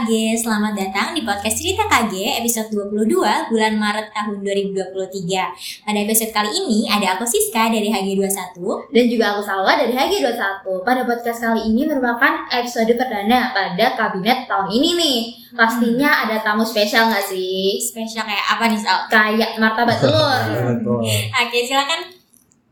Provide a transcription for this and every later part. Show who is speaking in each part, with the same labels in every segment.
Speaker 1: KG, selamat datang di podcast Cerita KG episode 22 bulan Maret tahun 2023 Pada episode kali ini ada aku Siska dari HG21
Speaker 2: Dan juga aku Salwa dari HG21 Pada podcast kali ini merupakan episode perdana pada kabinet tahun ini nih Pastinya ada tamu spesial gak sih?
Speaker 1: Spesial kayak apa nih Sal?
Speaker 2: Kayak martabat telur
Speaker 3: Betul.
Speaker 1: Oke silakan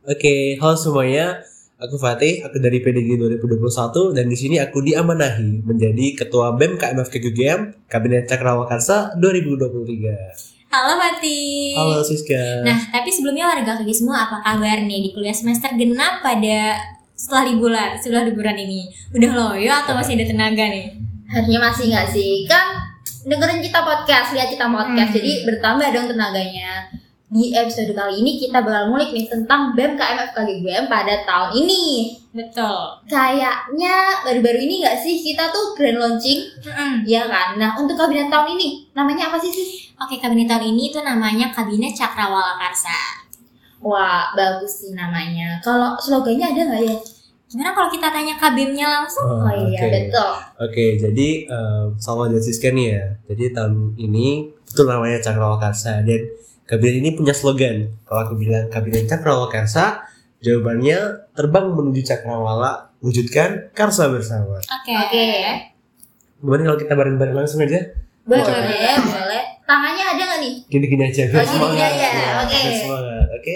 Speaker 3: Oke, halo semuanya. Aku Fatih, aku dari PDG 2021 dan di sini aku diamanahi menjadi Ketua BEM KMF KGGM Kabinet Cakrawakarsa 2023.
Speaker 1: Halo Mati
Speaker 3: Halo Siska.
Speaker 1: Nah tapi sebelumnya warga KG semua apa kabar nih di kuliah semester genap pada setelah liburan, setelah liburan ini Udah loyo atau masih ada tenaga nih?
Speaker 2: Harusnya masih gak sih? Kan dengerin kita podcast, lihat kita podcast
Speaker 1: Hmm.
Speaker 2: Jadi bertambah dong tenaganya di episode kali ini kita bakal ngulik nih tentang BEM KMF KGGM pada tahun ini
Speaker 1: Betul
Speaker 2: Kayaknya baru-baru ini gak sih kita tuh grand launching
Speaker 1: Mm-mm.
Speaker 2: Iya kan? Nah untuk kabinet tahun ini namanya apa sih sis?
Speaker 1: Oke kabinet tahun ini itu namanya Kabinet Cakrawala Karsa
Speaker 2: Wah bagus sih namanya Kalau slogannya ada nggak ya?
Speaker 1: Gimana kalau kita tanya kabimnya langsung?
Speaker 2: Oh, iya
Speaker 3: oke.
Speaker 2: betul
Speaker 3: Oke, jadi eh, sama dan Siska nih ya. Jadi tahun ini itu namanya Cakrawakarsa dan kabinet ini punya slogan. Kalau aku bilang kabinet Cakrawakarsa, jawabannya terbang menuju Cakrawala, wujudkan karsa bersama.
Speaker 1: Oke
Speaker 2: Oke
Speaker 3: Gimana kalau kita bareng-bareng langsung aja?
Speaker 2: Boleh, boleh, boleh Tangannya ada nggak nih?
Speaker 3: Gini-gini aja biar
Speaker 2: Oh,
Speaker 3: semangat.
Speaker 2: aja,
Speaker 3: Ya,
Speaker 2: oke.
Speaker 3: semangat. Oke.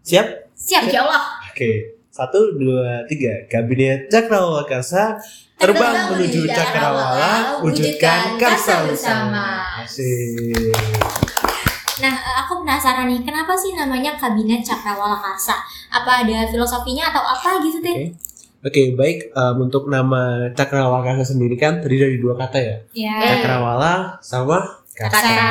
Speaker 3: Siap?
Speaker 1: Siap
Speaker 2: Insya Allah
Speaker 3: Oke. Satu, dua, tiga. Kabinet Cakrawala Karsa terbang menuju Cakrawala, wujudkan karsa bersama. Asik.
Speaker 1: Nah, eh, aku penasaran nih, kenapa sih namanya Kabinet Cakrawala Karsa? Apa ada filosofinya atau apa gitu deh?
Speaker 3: Oke. Oke, baik. Em, untuk nama Cakrawala Karsa sendiri kan terdiri dari dua kata ya.
Speaker 1: Ya.
Speaker 3: Cakrawala sama Karsa.
Speaker 2: Kata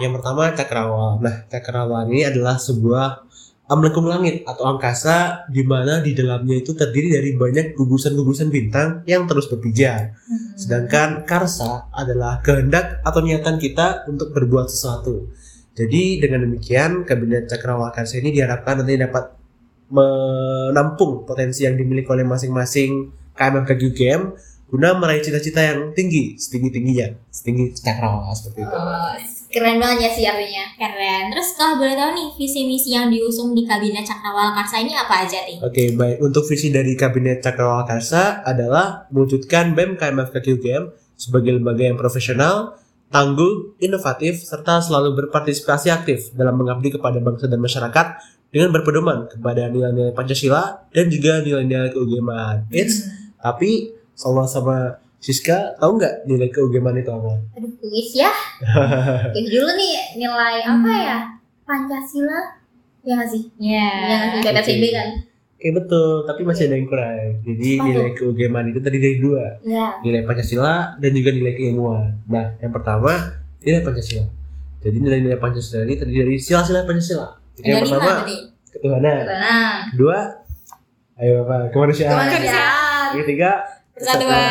Speaker 3: Yang pertama Cakrawala. Nah, Cakrawala ini adalah sebuah amlengkung langit atau angkasa di mana di dalamnya itu terdiri dari banyak gugusan-gugusan bintang yang terus berpijar.
Speaker 1: Hmm.
Speaker 3: Sedangkan Karsa adalah kehendak atau niatan kita untuk berbuat sesuatu. Jadi dengan demikian Kabinet Cakrawala Karsa ini diharapkan nanti dapat menampung potensi yang dimiliki oleh masing-masing KMF KGUGM guna meraih cita-cita yang tinggi, setinggi-tingginya, setinggi Cakrawala seperti itu.
Speaker 2: Oh, Keren banget ya sih artinya
Speaker 1: Keren. Terus kalau boleh tahu nih, visi misi yang diusung di Kabinet Cakrawala Karsa ini apa aja nih?
Speaker 3: Oke, baik. Untuk visi dari Kabinet Cakrawala Karsa adalah mewujudkan BEM KMF KGUGM sebagai lembaga yang profesional, tangguh, inovatif, serta selalu berpartisipasi aktif dalam mengabdi kepada bangsa dan masyarakat dengan berpedoman kepada nilai-nilai Pancasila dan juga nilai-nilai keugeman. It's, tapi sama sama Siska tahu nggak nilai keugeman itu apa?
Speaker 2: Aduh kuis ya Kuis dulu nih nilai apa ya? Pancasila Ya nggak sih?
Speaker 1: Ya.
Speaker 2: Ya nggak sih? Kan?
Speaker 3: Oke betul, tapi masih ada yang kurang. Jadi nilai keugeman itu terdiri dari dua,
Speaker 2: Ya
Speaker 3: nilai Pancasila dan juga nilai keilmuan. Nah, yang pertama nilai Pancasila. Jadi nilai-nilai Pancasila ini terdiri dari sila-sila Pancasila. Jadi yang pertama
Speaker 1: tadi.
Speaker 3: ketuhanan,
Speaker 2: Tenang
Speaker 3: kedua ayo apa kemanusiaan,
Speaker 2: Kemanusiaan
Speaker 3: yang ketiga
Speaker 1: Persatuan.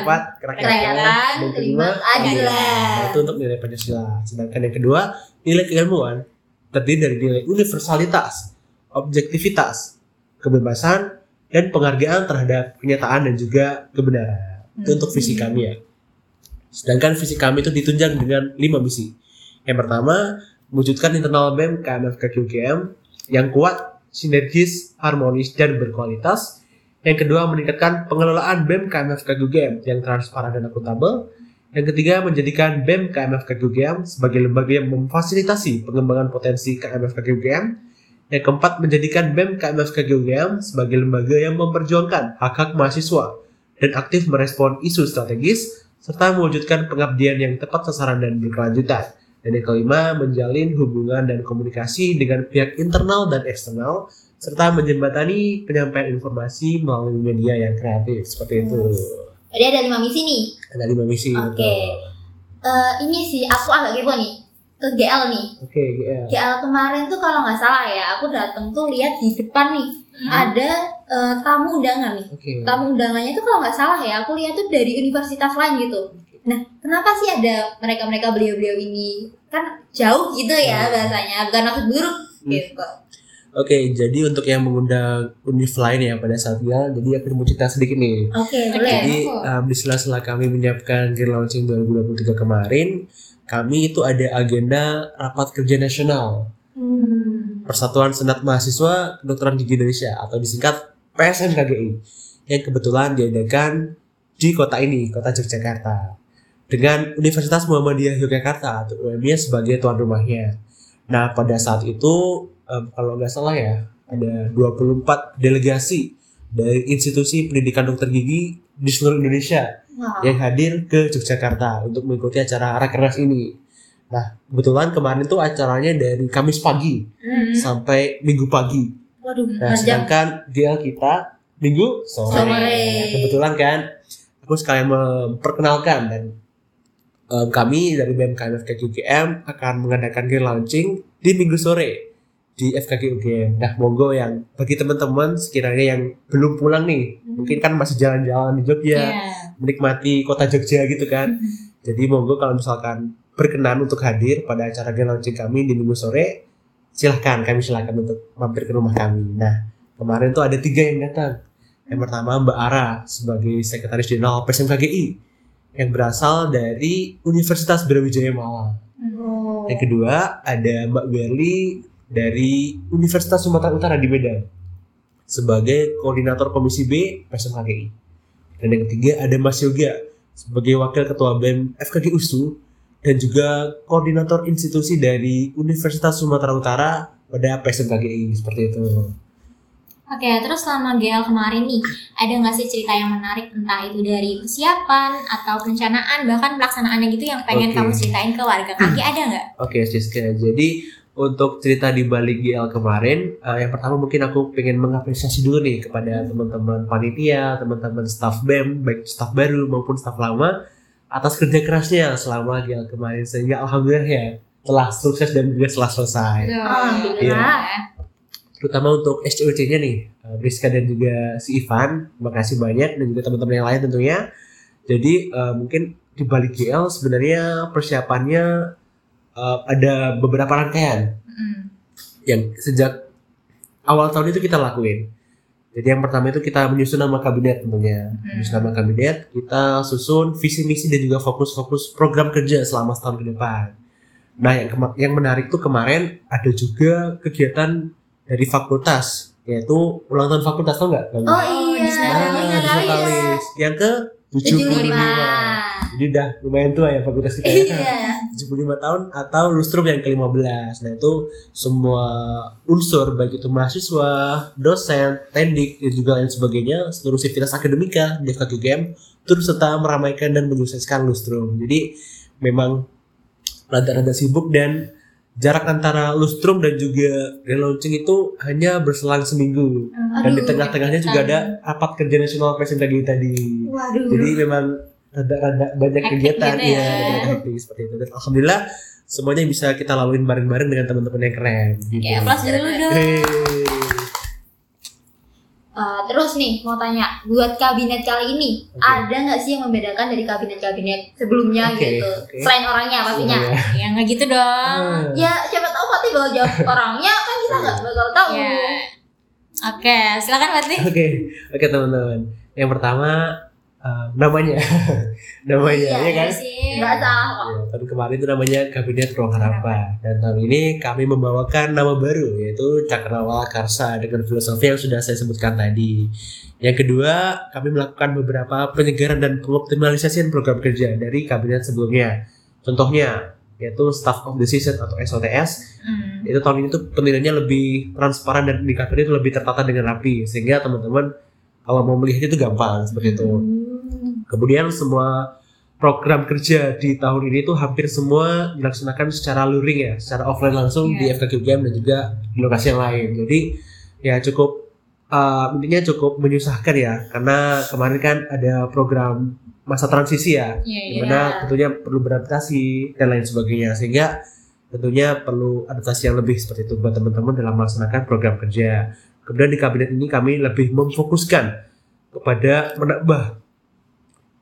Speaker 3: keempat kerakyatan, dan kelima
Speaker 2: keadilan
Speaker 3: Nah, itu untuk nilai Pancasila. Sedangkan yang kedua, nilai keilmuan terdiri dari nilai universalitas, objektivitas, kebebasan, dan penghargaan terhadap kenyataan dan juga kebenaran. Itu untuk visi kami ya. Sedangkan visi kami itu ditunjang dengan lima misi. Yang pertama, mewujudkan internal BEM KMF KQGM yang kuat, sinergis, harmonis, dan berkualitas. Yang kedua, meningkatkan pengelolaan BEM KMF KGUGM yang transparan dan akuntabel. Yang ketiga, menjadikan BEM KMF KGUGM sebagai lembaga yang memfasilitasi pengembangan potensi KMF KGUGM. Yang keempat, menjadikan BEM KMF KGUGM sebagai lembaga yang memperjuangkan hak-hak mahasiswa dan aktif merespon isu strategis, serta mewujudkan pengabdian yang tepat sasaran dan berkelanjutan. Dan yang kelima, menjalin hubungan dan komunikasi dengan pihak internal dan eksternal, serta menjembatani penyampaian informasi melalui media yang kreatif seperti itu.
Speaker 2: Jadi ada lima misi nih
Speaker 3: Ada lima misi.
Speaker 2: Oke.
Speaker 3: betul.
Speaker 2: Eh, Ini sih aku agak kepo nih Ke GL nih
Speaker 3: Oke, GL.
Speaker 2: GL kemarin tuh kalau nggak salah ya Aku dateng tuh lihat di depan nih Ada eh, tamu undangan nih
Speaker 3: Oke.
Speaker 2: tamu undangannya itu kalau nggak salah ya aku lihat tuh dari universitas lain gitu nah kenapa sih ada mereka mereka beliau beliau ini kan jauh gitu ya
Speaker 3: Hmm.
Speaker 2: bahasanya bukan maksud buruk
Speaker 3: Hmm.
Speaker 2: gitu
Speaker 3: Oke, jadi untuk yang mengundang univ lain ya pada saat dia, jadi aku mau cerita sedikit nih.
Speaker 2: Oke,
Speaker 1: Oke.
Speaker 2: boleh.
Speaker 3: Jadi
Speaker 1: aku.
Speaker 3: um, di sela-sela kami menyiapkan Green Launching 2023 kemarin, kami itu ada agenda rapat kerja nasional
Speaker 2: Hmm.
Speaker 3: Persatuan Senat Mahasiswa Kedokteran Gigi Indonesia atau disingkat PSMKGI yang kebetulan diadakan di kota ini, kota Yogyakarta. Dengan Universitas Muhammadiyah Yogyakarta atau UMY sebagai tuan rumahnya. Nah, pada saat itu em, kalau nggak salah ya, ada 24 delegasi dari institusi pendidikan dokter gigi di seluruh Indonesia
Speaker 2: Wah.
Speaker 3: yang hadir ke Yogyakarta untuk mengikuti acara Rakernas ini. Nah, kebetulan kemarin tuh acaranya dari Kamis pagi
Speaker 2: Hmm.
Speaker 3: sampai Minggu pagi.
Speaker 2: Waduh,
Speaker 3: Nah,
Speaker 2: panjang.
Speaker 3: sedangkan GL kita Minggu sore.
Speaker 2: Sore.
Speaker 3: Nah, kebetulan kan aku sekalian memperkenalkan dan em, kami dari BMKM FKG UGM akan mengadakan grand launching di Minggu sore di FKG UGM. Nah, monggo yang bagi teman-teman sekiranya yang belum pulang nih, mungkin kan masih jalan-jalan di Jogja,
Speaker 1: Iya.
Speaker 3: Menikmati kota Jogja gitu kan. Jadi monggo kalau misalkan berkenan untuk hadir pada acara grand launching kami di minggu sore, silahkan kami silahkan untuk mampir ke rumah kami. Nah kemarin tuh ada tiga yang datang. Yang pertama Mbak Ara sebagai Sekretaris Jenderal PSMKGI yang berasal dari Universitas Brawijaya Malang.
Speaker 2: Oh.
Speaker 3: Yang kedua ada Mbak Berli dari Universitas Sumatera Utara di Medan sebagai koordinator Komisi B PSMKGI. Dan yang ketiga ada Mas Yoga sebagai wakil ketua BEM FKG USU dan juga koordinator institusi dari Universitas Sumatera Utara pada PSMKGI seperti itu.
Speaker 1: Oke, terus selama GL kemarin nih, ada nggak sih cerita yang menarik entah itu dari persiapan atau perencanaan bahkan pelaksanaannya gitu yang pengen
Speaker 3: Oke.
Speaker 1: kamu ceritain ke warga kaki ada nggak?
Speaker 3: Oke, Siska. Jadi untuk cerita di balik GL kemarin, eh, yang pertama mungkin aku pengen mengapresiasi dulu nih kepada teman-teman panitia, teman-teman staff BEM, baik staff baru maupun staff lama, atas kerja kerasnya selama GL kemarin sehingga alhamdulillah ya telah sukses dan juga telah selesai.
Speaker 2: Alhamdulillah.
Speaker 3: Terutama untuk SCOC-nya nih, eh, Rizka dan juga si Ivan, terima kasih banyak dan juga teman-teman yang lain tentunya. Jadi eh, mungkin di balik GL sebenarnya persiapannya eh, ada beberapa rangkaian
Speaker 1: Mm.
Speaker 3: yang sejak awal tahun itu kita lakuin. Jadi yang pertama itu kita menyusun nama kabinet tentunya.
Speaker 1: Hmm.
Speaker 3: Menyusun nama kabinet, kita susun visi misi dan juga fokus-fokus program kerja selama setahun ke depan. Nah yang yang menarik tuh kemarin ada juga kegiatan dari fakultas yaitu ulang tahun fakultas tau nggak?
Speaker 2: Oh iya.
Speaker 3: Nah,
Speaker 2: Ingat
Speaker 3: di
Speaker 2: kali ya.
Speaker 3: Vokalis. Yang ke 75.
Speaker 2: 75.
Speaker 3: Jadi udah lumayan tua ya fakultas kita ya.
Speaker 2: Iya.
Speaker 3: 75 tahun atau lustrum yang ke-15. Nah, itu semua unsur baik itu mahasiswa, dosen, tendik dan juga lain sebagainya, seluruh sivitas akademika di FKGM turut serta meramaikan dan menyukseskan lustrum. Jadi memang rada-rada sibuk dan jarak antara lustrum dan juga grand launching itu hanya berselang seminggu. Dan di
Speaker 2: Aduh,
Speaker 3: tengah-tengahnya juga ada rapat kerja nasional presiden tadi.
Speaker 2: Waduh.
Speaker 3: Jadi memang rada-rada banyak
Speaker 1: Hektik
Speaker 3: kegiatan
Speaker 1: gitu ya.
Speaker 3: ya, rada seperti itu. Dan alhamdulillah semuanya bisa kita laluin bareng-bareng dengan teman-teman yang keren. Gitu.
Speaker 1: Oke, aplaus dulu dong.
Speaker 3: Hey.
Speaker 2: Eh, terus nih mau tanya, buat kabinet kali ini
Speaker 3: Oke.
Speaker 2: ada nggak sih yang membedakan dari kabinet-kabinet sebelumnya
Speaker 3: Oke,
Speaker 2: gitu?
Speaker 3: oke.
Speaker 2: Selain orangnya pastinya.
Speaker 3: Semuanya.
Speaker 1: Ya nggak gitu dong.
Speaker 3: Ah.
Speaker 2: Ya siapa tahu Fatih bakal jawab orangnya kan kita nggak bakal tahu.
Speaker 1: Ya. Oke, silakan Fatih.
Speaker 3: Oke, oke teman-teman. Yang pertama eh, namanya, namanya
Speaker 2: Iya,
Speaker 3: ya kan?
Speaker 1: sih.
Speaker 2: Nggak salah.
Speaker 3: Ya, tahun kemarin itu namanya Kabinet Ruang Harapan dan tahun ini kami membawakan nama baru yaitu Cakrawala Karsa dengan filosofi yang sudah saya sebutkan tadi. Yang kedua, kami melakukan beberapa penyegaran dan pengoptimalisasian program kerja dari kabinet sebelumnya. Contohnya yaitu Staff of Season atau SOTS
Speaker 1: Hmm.
Speaker 3: itu tahun ini tuh penilaiannya lebih transparan dan indikatornya itu lebih tertata dengan rapi sehingga teman-teman kalau mau melihat itu gampang seperti itu.
Speaker 2: Hmm.
Speaker 3: Kemudian semua program kerja di tahun ini tuh hampir semua dilaksanakan secara luring ya, secara offline langsung di
Speaker 1: Iya.
Speaker 3: FKG UGM dan juga di lokasi yang lain. Jadi ya cukup uh, intinya cukup menyusahkan ya, karena kemarin kan ada program masa transisi ya,
Speaker 1: Iya, iya.
Speaker 3: di mana tentunya perlu beradaptasi dan lain sebagainya, sehingga tentunya perlu adaptasi yang lebih seperti itu buat teman-teman dalam melaksanakan program kerja. Kemudian di kabinet ini kami lebih memfokuskan kepada menambah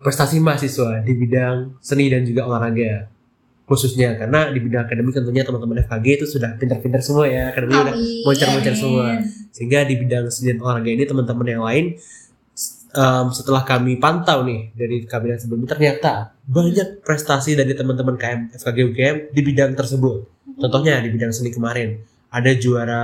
Speaker 3: prestasi mahasiswa di bidang seni dan juga olahraga. khususnya karena di bidang akademik tentunya teman-teman FKG itu sudah pintar-pintar semua ya akademik udah moncer-moncer semua sehingga di bidang seni dan olahraga ini teman-teman yang lain em, setelah kami pantau nih dari kabinet sebelumnya ternyata banyak prestasi dari teman-teman KM FKG UGM di bidang tersebut contohnya di bidang seni kemarin ada juara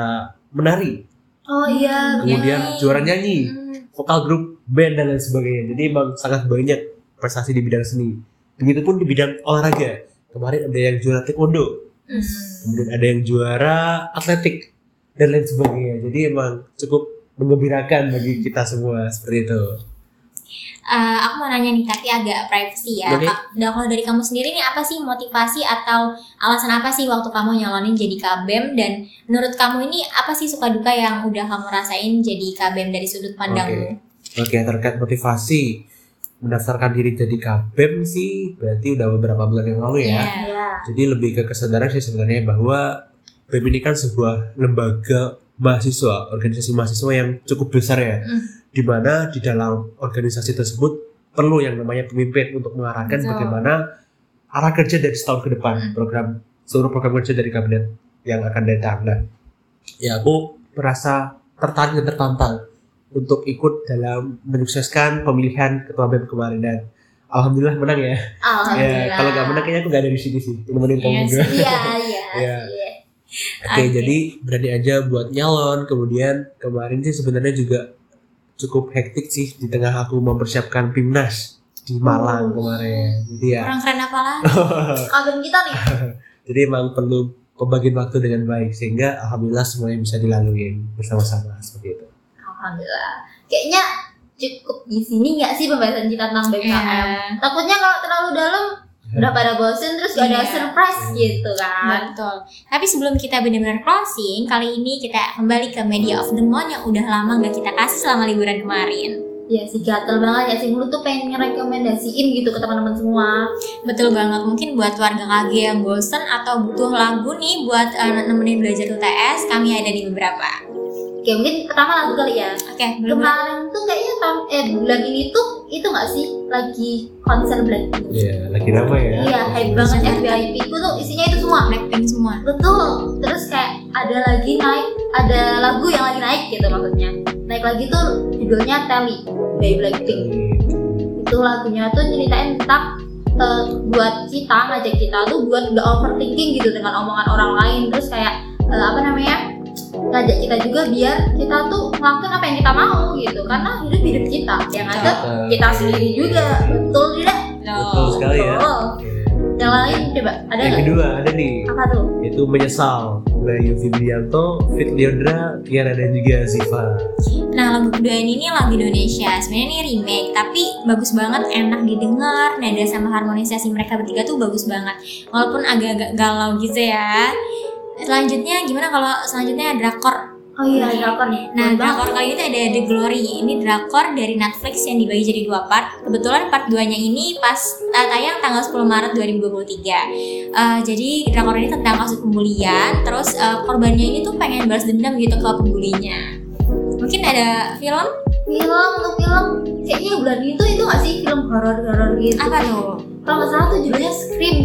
Speaker 3: menari
Speaker 2: Oh iya.
Speaker 3: kemudian
Speaker 1: Nyanyi.
Speaker 3: juara nyanyi
Speaker 2: Hmm.
Speaker 3: vokal grup band dan lain sebagainya. Jadi emang sangat banyak prestasi di bidang seni. Begitupun di bidang olahraga. Kemarin ada yang juara taekwondo.
Speaker 1: Hmm.
Speaker 3: kemudian ada yang juara atletik. Dan lain sebagainya. Jadi emang cukup mengembirakan bagi kita semua seperti itu.
Speaker 1: Eh, aku mau nanya nih tapi agak privacy ya. Ka- nah, kalau dari kamu sendiri nih apa sih motivasi atau alasan apa sih waktu kamu nyalonin jadi KBM dan menurut kamu ini apa sih suka duka yang udah kamu rasain jadi KBM dari sudut pandangmu?
Speaker 3: Oke terkait motivasi mendaftarkan diri jadi KBM sih berarti udah beberapa bulan yang lalu ya
Speaker 1: Iya.
Speaker 2: Iya.
Speaker 3: Jadi lebih ke kesadaran sih sebenarnya bahwa BEM ini kan sebuah lembaga mahasiswa, organisasi mahasiswa yang cukup besar ya.
Speaker 1: Mm.
Speaker 3: Di mana di dalam organisasi tersebut perlu yang namanya pemimpin untuk mengarahkan
Speaker 1: Betul.
Speaker 3: bagaimana arah kerja dari setahun ke depan,
Speaker 1: Mm.
Speaker 3: program seluruh program kerja dari kabinet yang akan datang. Nah, ya aku merasa tertarik dan tertantang untuk ikut dalam menyukseskan pemilihan ketua BEM kemarin dan alhamdulillah menang ya.
Speaker 2: Alhamdulillah.
Speaker 3: Ya, kalau nggak menang kayaknya aku nggak ada di sini sih. Nemenin kamu
Speaker 1: Iya
Speaker 3: juga.
Speaker 2: Iya, iya.
Speaker 3: Iya.
Speaker 2: iya.
Speaker 3: Oke, jadi berani aja buat nyalon. Kemudian kemarin sih sebenarnya juga cukup hektik sih di tengah aku mempersiapkan PIMNAS di Malang
Speaker 2: Oh.
Speaker 3: kemarin. Jadi ya,
Speaker 1: Kurang keren apa lah?
Speaker 2: Abang kita nih.
Speaker 3: jadi emang perlu pembagian waktu dengan baik sehingga alhamdulillah semuanya bisa dilalui bersama-sama seperti itu.
Speaker 2: Alhamdulillah. Kayaknya cukup di sini nggak sih pembahasan kita tentang BKM?
Speaker 1: Iya.
Speaker 2: Takutnya kalau terlalu dalam udah pada bosen terus gak ada
Speaker 1: Iya.
Speaker 2: surprise gitu kan.
Speaker 1: Betul. Tapi sebelum kita benar-benar closing, kali ini kita kembali ke media of the month yang udah lama nggak kita kasih selama liburan kemarin.
Speaker 2: Iya sih gatel banget ya sih mulut tuh pengen ngerekomendasiin gitu ke teman-teman semua.
Speaker 1: Betul banget. Mungkin buat warga KG yang bosen atau butuh lagu nih buat eh, nemenin belajar UTS, kami ada di beberapa.
Speaker 2: Oke mungkin pertama lagu kali ya.
Speaker 1: Oke, belum
Speaker 2: Kemarin tuh kayaknya tahun eh bulan ini tuh itu nggak sih lagi konser Blackpink.
Speaker 3: Iya, lagi ramai ya.
Speaker 2: Iya hype banget FBI ku tuh isinya itu semua.
Speaker 1: Blackpink semua.
Speaker 2: Betul. Terus kayak ada lagi naik, ada lagu yang lagi naik gitu maksudnya. Naik lagi tuh judulnya Telly by Blackpink. Itu lagunya tuh nyeritain tentang eh, buat kita ngajak kita tuh buat gak overthinking gitu dengan omongan orang lain. Terus kayak eh, apa namanya? ngajak kita juga biar kita tuh ngelakuin apa yang kita mau gitu karena hidup hidup kita yang ada kita sendiri juga betul tidak
Speaker 3: Betul sekali ya.
Speaker 2: Yang lain coba ada
Speaker 3: Yang kedua ada nih,
Speaker 2: apa tuh?
Speaker 3: Itu menyesal. Bayu Fibrianto, Fit Leondra, Kiara dan juga Ziva.
Speaker 1: Nah lagu kedua ini nih lagu Indonesia. Sebenarnya ini remake Tapi bagus banget Enak didengar. Nada sama harmonisasi mereka bertiga tuh bagus banget. Walaupun agak-agak galau gitu ya. Selanjutnya gimana kalau selanjutnya drakor
Speaker 2: oh iya drakor nih.
Speaker 1: Nah
Speaker 2: banget.
Speaker 1: drakor kali ini tuh ada The Glory. Ini drakor dari Netflix yang dibagi jadi dua part. Kebetulan part 2 nya ini pas uh, tayang tanggal 10 Maret 2023 Uh, Jadi drakor ini tentang kasus pembulian Terus uh, korbannya ini tuh pengen balas dendam gitu ke pembulinya. Mungkin ada film?
Speaker 2: Film untuk film. Kayaknya bulan itu itu nggak sih film horor horor gitu?
Speaker 1: Apa tuh?
Speaker 2: kalau nggak salah tuh judulnya Scream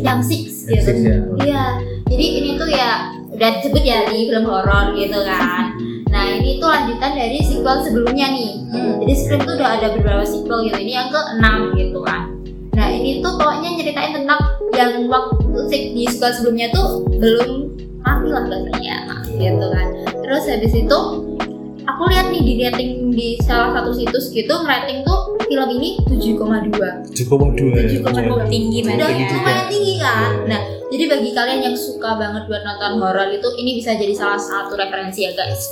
Speaker 2: yang Six
Speaker 3: Yang
Speaker 2: gitu
Speaker 3: Six, ya.
Speaker 2: iya. Jadi ini tuh ya udah disebut ya di film horor gitu kan. Nah ini tuh lanjutan dari sequel sebelumnya nih.
Speaker 1: Hmm.
Speaker 2: jadi Scream tuh udah ada beberapa sequel gitu. Ini yang ke enam gitu kan. Nah ini tuh pokoknya nyeritain tentang yang waktu di sequel sebelumnya tuh belum mati lah nah, gitu kan. Terus habis itu aku lihat nih di rating di salah satu situs gitu rating tuh film ini 7,2
Speaker 3: Cukup dua.
Speaker 2: 7,2
Speaker 1: Cukup tinggi
Speaker 3: Cukup
Speaker 1: banget
Speaker 2: udah
Speaker 1: ya.
Speaker 2: lumayan tinggi kan
Speaker 3: Iya.
Speaker 2: nah jadi bagi kalian yang suka banget buat nonton horor itu ini bisa jadi salah satu referensi ya guys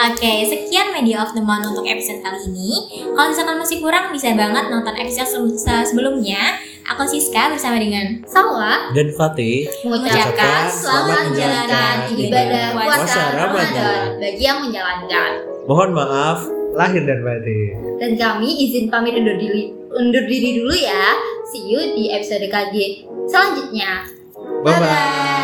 Speaker 1: Oke, sekian Media of the Month untuk episode kali ini. Kalau misalkan masih kurang, bisa banget nonton episode se- se- sebelumnya. Aku Siska bersama dengan
Speaker 2: Salwa
Speaker 3: Dan Fatih
Speaker 2: mengucapkan selamat menjalankan ibadah puasa. Ramadan bagi yang menjalankan
Speaker 3: mohon maaf lahir dan batin.
Speaker 2: dan kami izin pamit undur diri undur diri dulu ya see you di episode KG selanjutnya
Speaker 3: Bye bye.